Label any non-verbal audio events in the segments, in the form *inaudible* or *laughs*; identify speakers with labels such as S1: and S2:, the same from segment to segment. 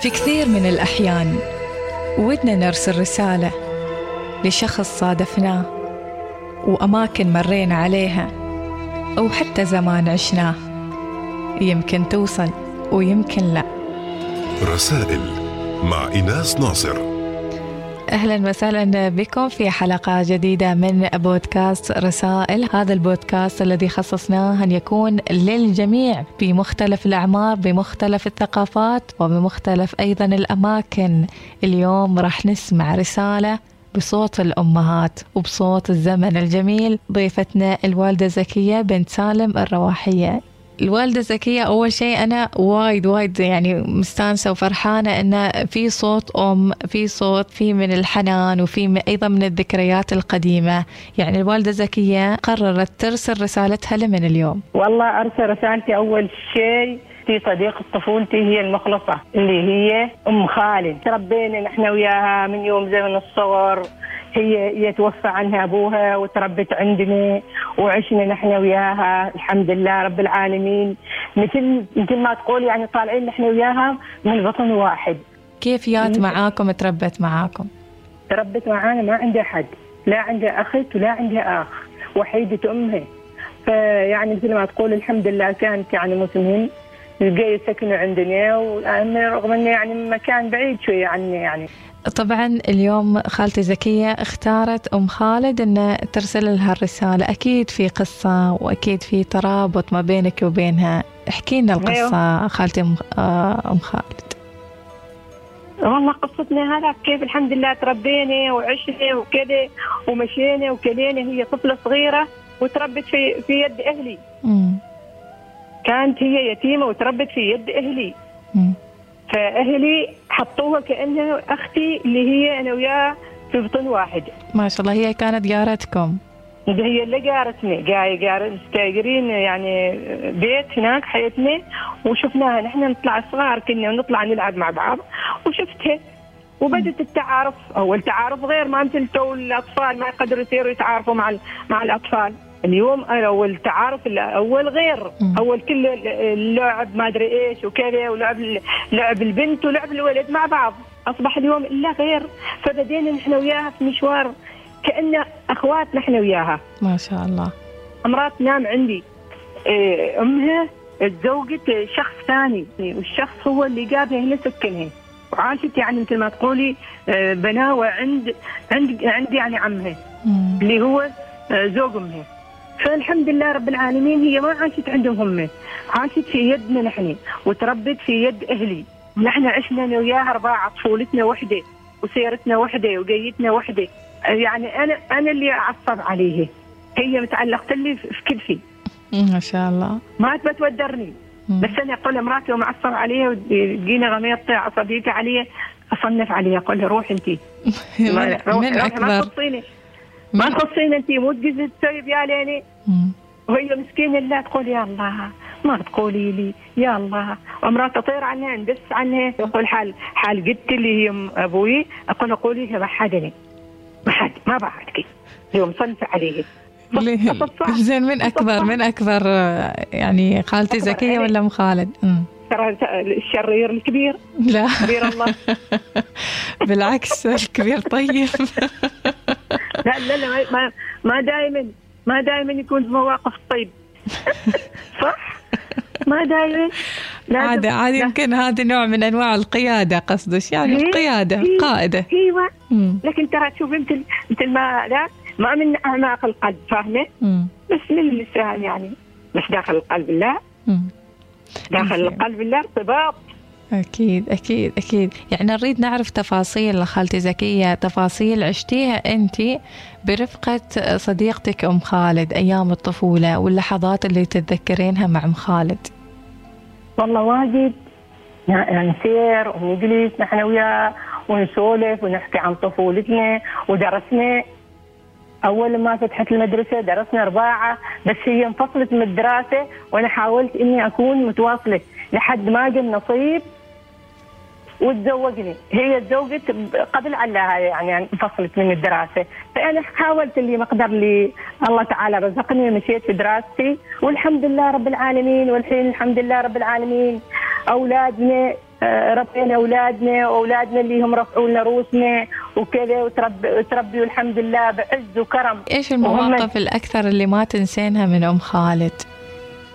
S1: في كثير من الأحيان ودنا نرسل رسالة لشخص صادفناه وأماكن مرينا عليها أو حتى زمان عشناه. يمكن توصل ويمكن لا.
S2: رسائل مع إيناس ناصر.
S1: أهلا وسهلا بكم في حلقة جديدة من بودكاست رسائل، هذا البودكاست الذي خصصناه أن يكون للجميع بمختلف الأعمار بمختلف الثقافات وبمختلف أيضا الأماكن. اليوم راح نسمع رسالة بصوت الأمهات وبصوت الزمن الجميل ضيفتنا الوالدة زكية بنت سالم الرواحية الوالدة زكية أول شيء أنا وايد وايد يعني مستانسة وفرحانة إن في صوت أم في صوت في من الحنان وفي أيضا من الذكريات القديمة. يعني الوالدة زكية قررت ترسل رسالتها لمن اليوم؟
S3: والله أرسل رسالتي أول شيء في صديقة طفولتي هي المخلصة اللي هي أم خالد. تربينا نحن وياها من يوم زمن الصغر. هي هي توفى عنها أبوها وتربت عندنا وعشنا نحن وياها الحمد لله رب العالمين. مثل مثل ما تقول يعني طالعين نحن وياها من بطن واحد.
S1: كيف جات معاكم؟ تربت معاكم؟
S3: تربت معانا ما عندها حد. لا عندها أخت ولا عندها أخ وحيدة أمها. فيعني مثل ما تقول الحمد لله كانت يعني مسلمين لقيت سكنوا عندنا رغم انه يعني مكان بعيد شوية عني يعني.
S1: طبعا اليوم خالتي زكية اختارت أم خالد أن ترسل لها الرسالة. أكيد في قصة وأكيد في ترابط ما بينك وبينها. احكي لنا القصة أيوه. خالتي آه، أم خالد.
S3: والله قصتنا هذا كيف الحمد لله تربينا وعشنا وكذا ومشينا وكلينا هي طفلة صغيرة وتربت في في يد أهلي. مم. كانت هي يتيمة وتربت في يد أهلي. مم. فأهلي حطوها كأنها أختي اللي هي أنا وياها في بطن واحد.
S1: ما شاء الله هي كانت جارتكم.
S3: هي اللي جارتني. جاي جار مستاجرين يعني بيت هناك حياتنا وشفناها. نحن نطلع صغار كنا ونطلع نلعب مع بعض وشفتها. وبدت التعارف. أول تعارف غير ما مثل تو الأطفال ما يقدروا يصيروا يتعارفوا مع مع الأطفال. اليوم أول تعارف الأول غير. أول كل اللعب ما أدري إيش وكذا ولعب لعب البنت ولعب الولد مع بعض. أصبح اليوم الا غير. فبدينا نحن وياها في مشوار كأن أخوات نحن وياها.
S1: ما شاء الله.
S3: امرات تنام عندي. إيه، أمها تزوجت شخص ثاني. والشخص هو اللي جابها هنا سكنها. وعاشت يعني مثل ما تقولي إيه، بناوه عند عند عند يعني عمها. اللي هو إيه، زوج أمها. فالحمد لله رب العالمين هي ما عاشت عندهم هم. عاشت في يدنا نحن وتربت في يد أهلي. نحن عشنا أنا وياها أربعة طفولتنا وحدة وسيرتنا وحدة وقيتنا وحدة. يعني أنا أنا اللي أعصب عليه هي متعلقة لي في كتفي
S1: ما شاء الله.
S3: ما بتودرني. بس أنا أقول مراتي ومعصب عليها وتجينا غميضتي عصبيتي عليها أصنف عليها أقول لها روح انت *laughs*
S1: من أكبر.
S3: ما تخصين انت مو تجي تسوي بياليني وهي مسكينة لا تقول يا الله ما تقولي لي يا الله. ومرات تطير عنها ندس عنها. يقول حال حال قلت اللي هي أبوي أقول قولي ما حدني. ما حد ما بعدك. يوم صنف عليه
S1: زين من اكبر من أكبر يعني خالتي زكية ولا ام خالد؟
S3: ترى الشرير الكبير.
S1: لا.
S3: كبير الله. *laughs*
S1: بالعكس الكبير طيب. *laughs*
S3: لا لا ما ما دائما ما دائما يكون في مواقف طيب. *laughs* صح؟ ما دائما
S1: عاد عاد يمكن هذا نوع من أنواع القيادة قصدك يعني؟ إيه؟ القيادة إيه؟ قائده
S3: إيوه. لكن ترى تشوفي مثل مثل ما لا ما من أعماق القلب فاهمة؟ بس من اللسان يعني. بس داخل القلب لا. داخل القلب لا ارتباط.
S1: أكيد أكيد أكيد. يعني نريد نعرف تفاصيل خالتي زكية تفاصيل عشتيها أنت برفقة صديقتك أم خالد أيام الطفولة واللحظات اللي تتذكرينها مع أم خالد؟
S3: والله واجد. يعني نسير ونجلس نحن وياه ونسولف ونحكي عن طفولتنا ودرسنا. أول ما فتحت المدرسة درسنا ارباعه بس هي انفصلت من الدراسة وأنا حاولت إني أكون متواصلة لحد ما جا النصيب. وتزوجني. هي تزوجت قبل علها يعني انفصلت من الدراسة. فأنا حاولت اللي مقدر لي. الله تعالى رزقني ومشيت في دراستي. والحمد لله رب العالمين. والحين الحمد لله رب العالمين. أولادنا آه، ربينا أولادنا وأولادنا اللي هم رفعوا لنا روسنا وكذا وتربي وتربي والحمد لله بعز وكرم.
S1: إيش المواقف الأكثر اللي ما تنسينها من أم خالد؟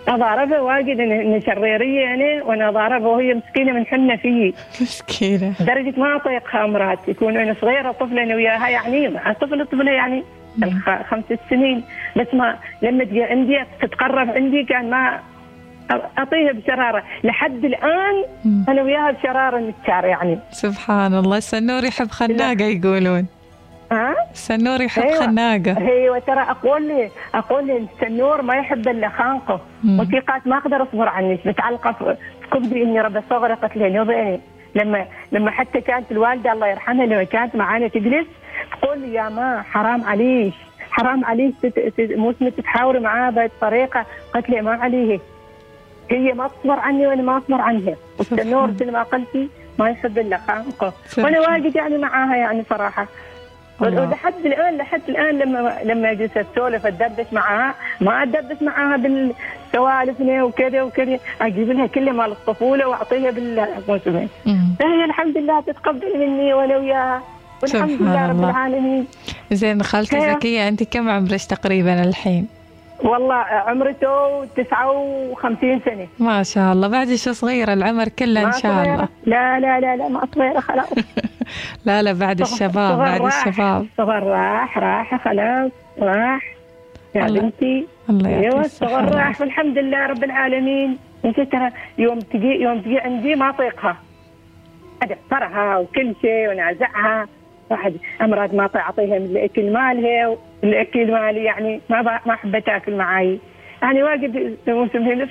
S3: ضاربها واجد انها شريرية أنا وأنا ضاربها وهي مسكينة من حنه فيي
S1: مسكينة.
S3: لدرجه ما اطيقها مرات يكون أنا صغيرة طفله أنا وياها يعني طفله طفله يعني خمس سنين. بس ما لما تجي عندي تتقرب عندي كان ما أعطيها بشرارة. لحد الآن أنا وياها بشرارة نتشار يعني.
S1: سبحان الله. السنور يحب خناقه يقولون.
S3: ها؟
S1: السنور يحب
S3: أيوة.
S1: خناقة.
S3: أيوه ترى أقول لي أقول لي السنور ما يحب إلا خانقه. وثيقات ما أقدر أصبر عنك متعلقة في كبدي اني رب صغري قتلين وضعني لما لما حتى كانت الوالدة الله يرحمها لما كانت معانا تجلس تقول لي يا ما حرام عليك حرام عليك موسمة تتحاوري معاه بهذه الطريقة. قلت لي ما عليه هي ما تصبر عني وأنا ما أصبر عنها. والسنور مثل ما قلتي ما يحب إلا خانقه. وأنا واجد يعني معاها يعني صراحة. ولحد الآن لحد الآن لما لما اجلس اسولف اتدردش معاها ما اتدردش معاها بالسوالفنا وكذا وكذا. أجيب لها كل مال الطفولة وأعطيها بالموسمين. فهي الحمد لله تتقبل مني وأنا وياها. والحمد لله رب العالمين.
S1: زين خالتي زكية أنت كم عمرك تقريبا الحين؟
S3: والله عمرته 59 سنة.
S1: ما شاء الله. بعد شو صغيرة؟ العمر كله إن شاء. الله.
S3: لا لا لا لا ما صغيرة خلاص. *laughs*
S1: لا لا بعد الشباب بعد
S3: راح.
S1: الشباب.
S3: صغر راح راح خلاص راح. يا
S1: الله.
S3: بنتي.
S1: الله يعطيك أيوه
S3: الصغر راح. والحمد لله رب العالمين. انت ترى يوم تجي يوم تجي عندي ما اطيقها ادعفرها وكل شيء ونازعها. واحد أمراض ما أعطيها من الأكل مالها والاكل مالي يعني ما ما احب تأكل معي يعني واجد موسم هنا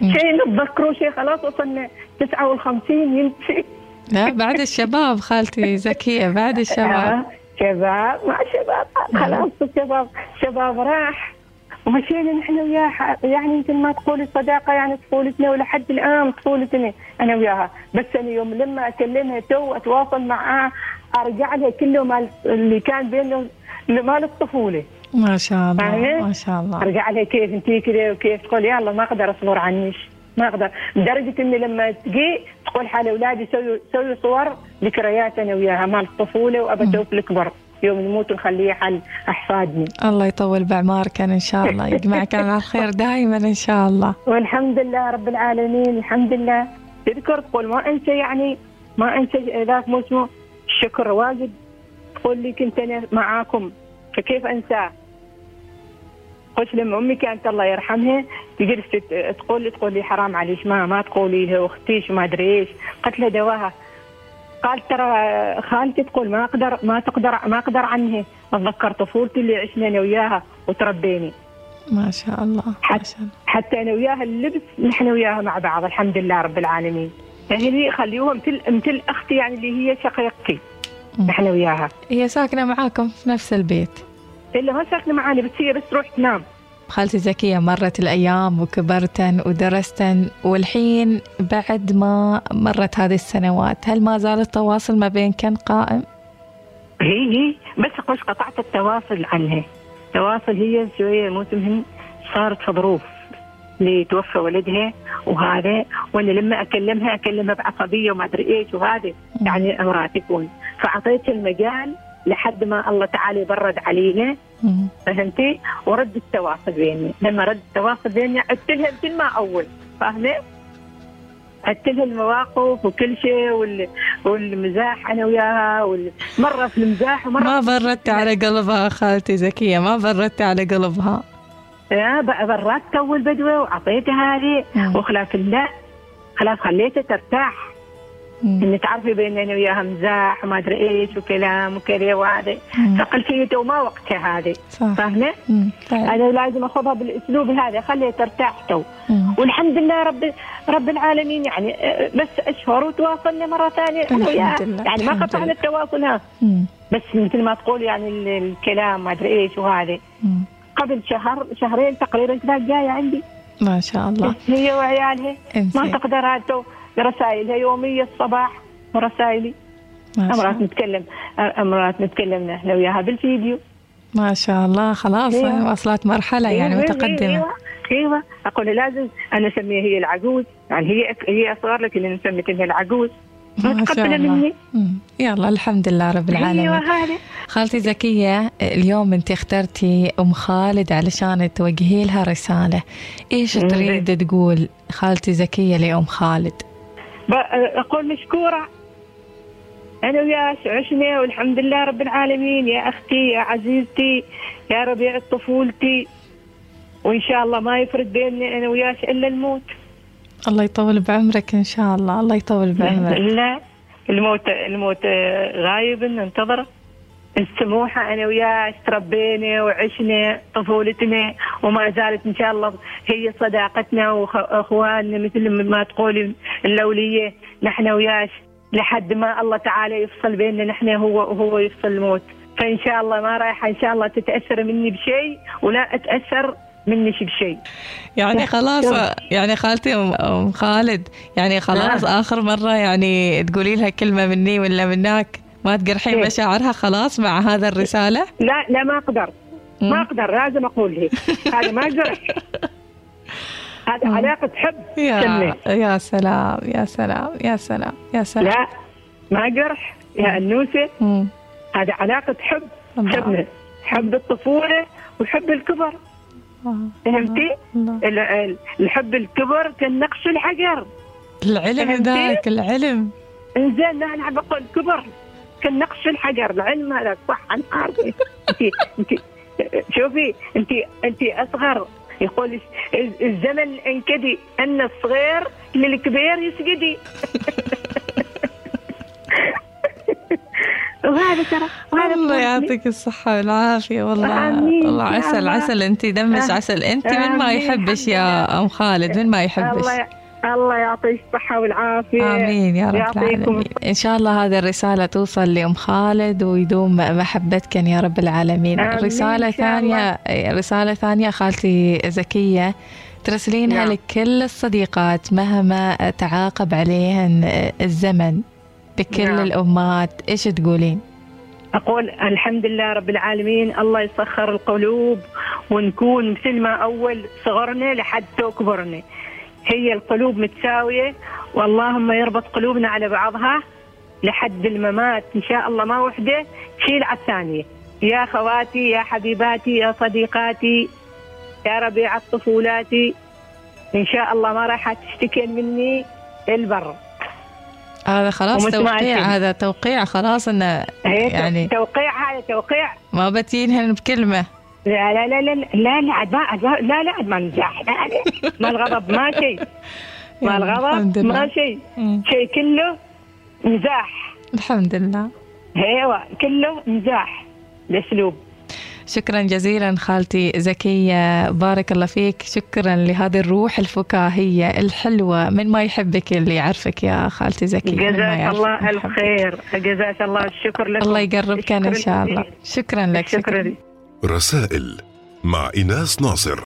S3: شيء نتذكره شيء خلاص وصلنا 59 يمشي.
S1: لا. *laughs* بعد الشباب خالتي زكية بعد الشباب.
S3: آه، شباب ما شباب. خلاص الشباب شباب راح. ومشينا نحن وياها. يعني مثل ما تقولي الصداقة يعني طفولتنا ولحد الآن طفولتنا أنا وياها. بس أنا يوم لما أكلمها تو أتواصل معاها أرجع لها كله مال اللي كان بينه مال الطفولة.
S1: ما شاء الله
S3: فاهمة؟
S1: ما شاء الله.
S3: أرجع لها كيف انت كذا وكيف؟ تقول يلا ما أقدر أصبر عنك. ما أقدر لدرجه إني لما تجي تقول حال أولادي سوي سوي صور ذكريات أنا وياها مال الطفولة وأبى أشوف الكبر. يوم نموت نخليه حل احفادنا
S1: الله يطول بعمارك إن شاء الله. يجمعك على الخير دائما إن شاء الله.
S3: والحمد لله رب العالمين الحمد لله. تذكر تقول ما انسى يعني ما انسى ذاك مو اسمه الشكر واجد. تقول لي كنت أنا معاكم. فكيف أنساه؟ قلت لما أمي كانت الله يرحمها تجلس تقول لي تقول لي حرام عليك ما ما تقولي لها واختيش ما أدري إيش. قلت لها دواها. قال ترى خالتي تقول ما أقدر ما تقدر ما أقدر عنها. أتذكر طفولتي اللي عشنا أنا وياها وتربيني.
S1: ما شاء الله
S3: حتى,
S1: شاء الله.
S3: حتى أنا وياها اللبس نحن وياها مع بعض الحمد لله رب العالمين. يعني لي خليوها مثل مثل أختي يعني اللي هي شقيقتي. نحن وياها.
S1: هي ساكنة معاكم في نفس البيت.
S3: إلا ما ساكنة معاني هي بس تروح تنام.
S1: خالتي زكية مرت الأيام وكبرتن ودرستن والحين بعد ما مرت هذه السنوات هل ما زال التواصل ما بينكن قائم؟
S3: هي هي بس أقول قطعت التواصل عنها. التواصل هي شوية موسمهم صارت في ظروف اللي توفى ولدها وهذا وأنا لما أكلمها أكلمها بعصبيه وما أدري إيش وهذا يعني امراه تكون. فاعطيتها المجال لحد ما الله تعالى يبرد علينا. فهمتي؟ ورد التواصل بيني، لما رد التواصل بيني عدت لها مثل ما أول، فاهمة؟ عدت لها المواقف وكل شيء وال... والمزاح أنا وياها وال... مرة في المزاح ومرة
S1: ما بردت على قلبها خالتي زكية ما بردت على قلبها
S3: يا ب- برات تو البدوه وأعطيتها هذه. وخلاف لا خلاص خليتها ترتاح. ان تعرفي بين أنا وياها مزاح وما أدري إيش وكلام وكذا وهذا. تو ما وقتها هذه.
S1: فاهمة؟ فعلا.
S3: أنا لازم اخذها بالأسلوب هذا خليها ترتاح تو. والحمد لله رب رب العالمين يعني آه، بس أشهر وتواصلنا مرة ثانية
S1: الحمد. لله،
S3: يعني ما قطعنا. التواصل ها. بس مثل ما تقول يعني ال- الكلام ما أدري إيش وهذا. قبل شهر شهرين تقريبا كانت جاية عندي.
S1: ما شاء الله.
S3: هي وعيالها. ما تقدر هذا رسائلها يومية الصباح ورسائلي
S1: الله.
S3: نتكلم أمرات نتكلم إحنا وياها بالفيديو.
S1: ما شاء الله خلاص
S3: أيوة.
S1: وصلت مرحلة يعني
S3: أيوة،
S1: متقدمة.
S3: أيوه أيوه. أقول لازم أنا أسميها هي العجوز يعني هي هي أصغر لكن أنا سميتها العجوز.
S1: ما الله.
S3: مني.
S1: يلا الحمد لله رب العالمين.
S3: أيوه هذا
S1: خالتي زكية اليوم انت اخترتي أم خالد علشان توجهي لها رسالة. إيش
S3: مم.
S1: تريد تقول خالتي زكية لأم خالد؟
S3: أقول مشكورة. أنا وياك عشنا والحمد لله رب العالمين. يا أختي يا عزيزتي يا ربيع طفولتي. وإن شاء الله ما يفرق بيننا أنا وياك إلا الموت.
S1: الله يطول بعمرك إن شاء الله. الله يطول بعمرك.
S3: لا الموت الموت غايب ننتظره السموحة أنا وياك تربينا وعشنا طفولتنا وما زالت إن شاء الله هي صداقتنا وأخواننا مثل ما تقولي الأولية. نحن وياك لحد ما الله تعالى يفصل بيننا. نحن هو وهو يفصل الموت. فإن شاء الله ما رايحة. إن شاء الله تتأثر مني بشيء ولا أتأثر منك بشيء.
S1: يعني خلاص. يعني خالتي ام خالد يعني خلاص
S3: نعم.
S1: آخر مرة يعني تقولي لها كلمة مني ولا منك ما تقرحين
S3: كيف؟
S1: مشاعرها خلاص مع هذا الرسالة
S3: لا لا ما أقدر. ما أقدر لازم أقول هيك هذا ما أقدر *laughs* هذا. علاقة حب
S1: يا. يا سلام يا سلام يا سلام يا سلام
S3: لا ما جرح يا أنوسة. هذا علاقة حب. حبنا حب الطفولة وحب الكبر
S1: آه.
S3: فهمتي؟ الحب الكبر كالنقش الحجر
S1: العلم؟ ذاك العلم
S3: إنزين لا أنا بقول كبر كالنقش الحجر العلم هذا صح. أنا عارفة. انت انت شوفي انت أنت أصغر. يقول الز- الزمن انكدي. أن الصغير للكبير يسجدي. *laughs* وهذا ترى
S1: الله يعطيك الصحة والعافية. والله والله عسل. عسل. أنت دمش
S3: آه.
S1: عسل. أنت من ما. يحبش يا أم خالد؟ من ما يحبش.
S3: الله الله يعطيك الصحة والعافية.
S1: آمين يا رب العالمين. إن شاء الله هذه الرسالة توصل لأم خالد ويدوم محبتكم يا رب العالمين.
S3: آمين
S1: رسالة
S3: إن
S1: ثانية رسالة ثانية خالتي زكية ترسلينها
S3: نعم.
S1: لكل الصديقات مهما تعاقب عليهن الزمن بكل
S3: نعم.
S1: الأمهات. إيش تقولين؟
S3: أقول الحمد لله رب العالمين الله يسخر القلوب ونكون مثل ما أول صغرنا لحد كبرنا هي القلوب متساوية. واللهم يربط قلوبنا على بعضها لحد الممات. إن شاء الله ما وحدة تشيل على الثانية. يا خواتي يا حبيباتي يا صديقاتي يا ربيع طفولاتي إن شاء الله ما راح تشتكين مني البر
S1: هذا خلاص. توقيع هذا توقيع خلاص إنه
S3: هي
S1: يعني
S3: توقيع هذا توقيع.
S1: ما بتينهن بكلمة.
S3: لا لا لا لا لا ما لا لا ما نزاح لا لا ما الغضب ما شيء. ما الغضب. ما شيء. شيء كله مزاح
S1: الحمد لله.
S3: أيوه كله مزاح الاسلوب
S1: شكرا جزيلا خالتي زكية. بارك الله فيك. شكرا لهذه الروح الفكاهية الحلوة. من ما يحبك اللي يعرفك يا خالتي زكية؟
S3: جزاك الله. الخير. جزاك الله الشكر لكم.
S1: الله يقربك
S3: الشكر
S1: شاء الله. شكرا لك شكرا.
S3: لي.
S2: رسائل مع إناس ناصر.